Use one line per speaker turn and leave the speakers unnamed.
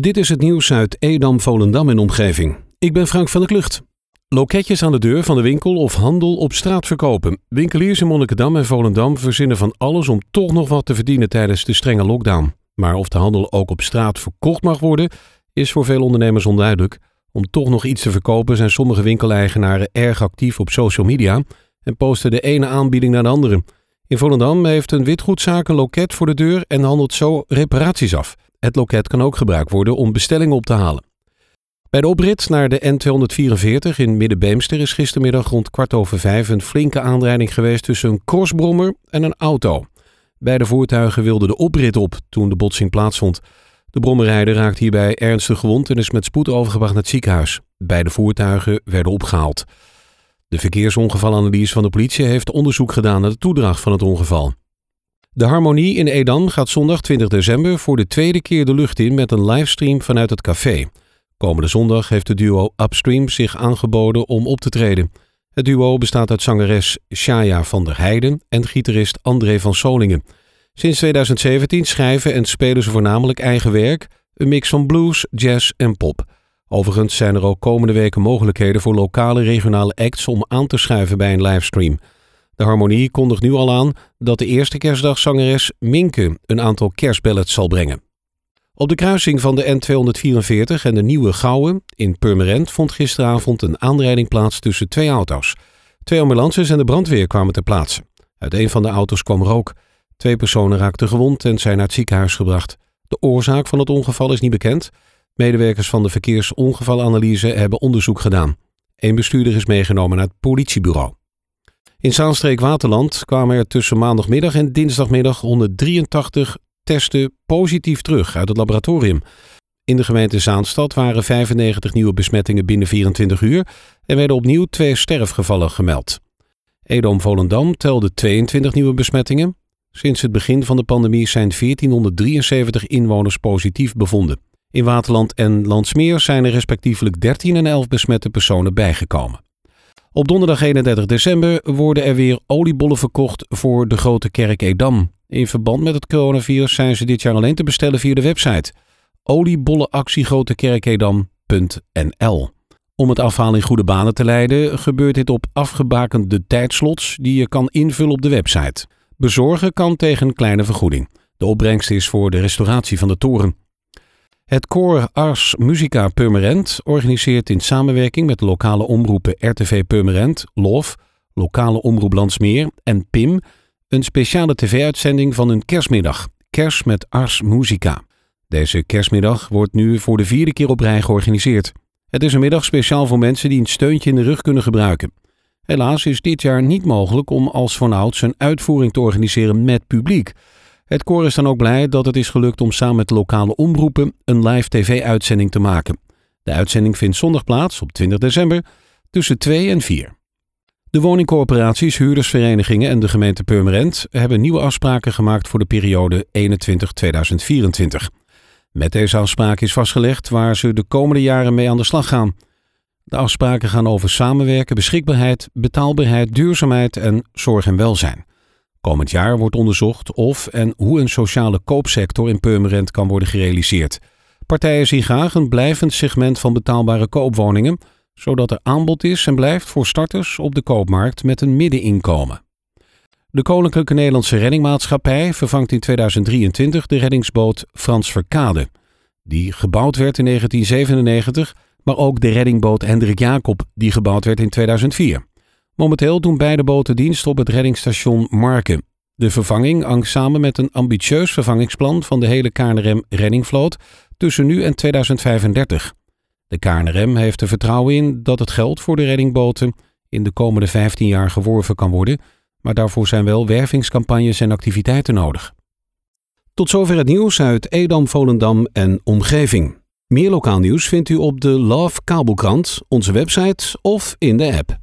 Dit is het nieuws uit Edam, Volendam en omgeving. Ik ben Frank van der Klucht. Loketjes aan de deur van de winkel of handel op straat verkopen. Winkeliers in Monnikendam en Volendam verzinnen van alles om toch nog wat te verdienen tijdens de strenge lockdown. Maar of de handel ook op straat verkocht mag worden, is voor veel ondernemers onduidelijk. Om toch nog iets te verkopen zijn sommige winkeleigenaren erg actief op social media en posten de ene aanbieding naar de andere. In Volendam heeft een witgoedzaak een loket voor de deur en handelt zo reparaties af. Het loket kan ook gebruikt worden om bestellingen op te halen. Bij de oprit naar de N244 in Middenbeemster is gistermiddag rond kwart over vijf een flinke aanrijding geweest tussen een crossbrommer en een auto. Beide voertuigen wilden de oprit op toen de botsing plaatsvond. De brommerrijder raakt hierbij ernstig gewond en is met spoed overgebracht naar het ziekenhuis. Beide voertuigen werden opgehaald. De verkeersongevalanalyse van de politie heeft onderzoek gedaan naar de toedracht van het ongeval. De Harmonie in Edam gaat zondag 20 december voor de tweede keer de lucht in met een livestream vanuit het café. Komende zondag heeft het duo Upstream zich aangeboden om op te treden. Het duo bestaat uit zangeres Shaya van der Heijden en gitarist André van Solingen. Sinds 2017 schrijven en spelen ze voornamelijk eigen werk, een mix van blues, jazz en pop. Overigens zijn er ook komende weken mogelijkheden voor lokale regionale acts om aan te schuiven bij een livestream. De Harmonie kondigt nu al aan dat de eerste kerstdagzangeres Minke een aantal kerstballads zal brengen. Op de kruising van de N244 en de Nieuwe Gouwen in Purmerend vond gisteravond een aanrijding plaats tussen twee auto's. Twee ambulances en de brandweer kwamen ter plaatse. Uit een van de auto's kwam rook. Twee personen raakten gewond en zijn naar het ziekenhuis gebracht. De oorzaak van het ongeval is niet bekend. Medewerkers van de verkeersongevalanalyse hebben onderzoek gedaan. Een bestuurder is meegenomen naar het politiebureau. In Zaanstreek-Waterland kwamen er tussen maandagmiddag en dinsdagmiddag 183 testen positief terug uit het laboratorium. In de gemeente Zaanstad waren 95 nieuwe besmettingen binnen 24 uur en werden opnieuw twee sterfgevallen gemeld. Edom-Volendam telde 22 nieuwe besmettingen. Sinds het begin van de pandemie zijn 1473 inwoners positief bevonden. In Waterland en Landsmeer zijn er respectievelijk 13 en 11 besmette personen bijgekomen. Op donderdag 31 december worden er weer oliebollen verkocht voor de Grote Kerk Edam. In verband met het coronavirus zijn ze dit jaar alleen te bestellen via de website oliebollenactiegrotekerkedam.nl. Om het afhaal in goede banen te leiden gebeurt dit op afgebakende tijdslots die je kan invullen op de website. Bezorgen kan tegen een kleine vergoeding. De opbrengst is voor de restauratie van de toren. Het koor Ars Musica Purmerend organiseert in samenwerking met lokale omroepen RTV Purmerend, LOF, lokale omroep Landsmeer en PIM een speciale tv-uitzending van een kerstmiddag, Kers met Ars Musica. Deze kerstmiddag wordt nu voor de vierde keer op rij georganiseerd. Het is een middag speciaal voor mensen die een steuntje in de rug kunnen gebruiken. Helaas is dit jaar niet mogelijk om als vanouds een uitvoering te organiseren met publiek. Het koor is dan ook blij dat het is gelukt om samen met lokale omroepen een live tv-uitzending te maken. De uitzending vindt zondag plaats op 20 december tussen 2 en 4. De woningcorporaties, huurdersverenigingen en de gemeente Purmerend hebben nieuwe afspraken gemaakt voor de periode 21-2024. Met deze afspraken is vastgelegd waar ze de komende jaren mee aan de slag gaan. De afspraken gaan over samenwerken, beschikbaarheid, betaalbaarheid, duurzaamheid en zorg en welzijn. Komend jaar wordt onderzocht of en hoe een sociale koopsector in Purmerend kan worden gerealiseerd. Partijen zien graag een blijvend segment van betaalbare koopwoningen zodat er aanbod is en blijft voor starters op de koopmarkt met een middeninkomen. De Koninklijke Nederlandse Reddingmaatschappij vervangt in 2023 de reddingsboot Frans Verkade, die gebouwd werd in 1997, maar ook de reddingboot Hendrik Jacob, die gebouwd werd in 2004. Momenteel doen beide boten dienst op het reddingsstation Marken. De vervanging hangt samen met een ambitieus vervangingsplan van de hele KNRM reddingvloot tussen nu en 2035. De KNRM heeft er vertrouwen in dat het geld voor de reddingboten in de komende 15 jaar geworven kan worden, maar daarvoor zijn wel wervingscampagnes en activiteiten nodig. Tot zover het nieuws uit Edam, Volendam en omgeving. Meer lokaal nieuws vindt u op de Love Kabelkrant, onze website of in de app.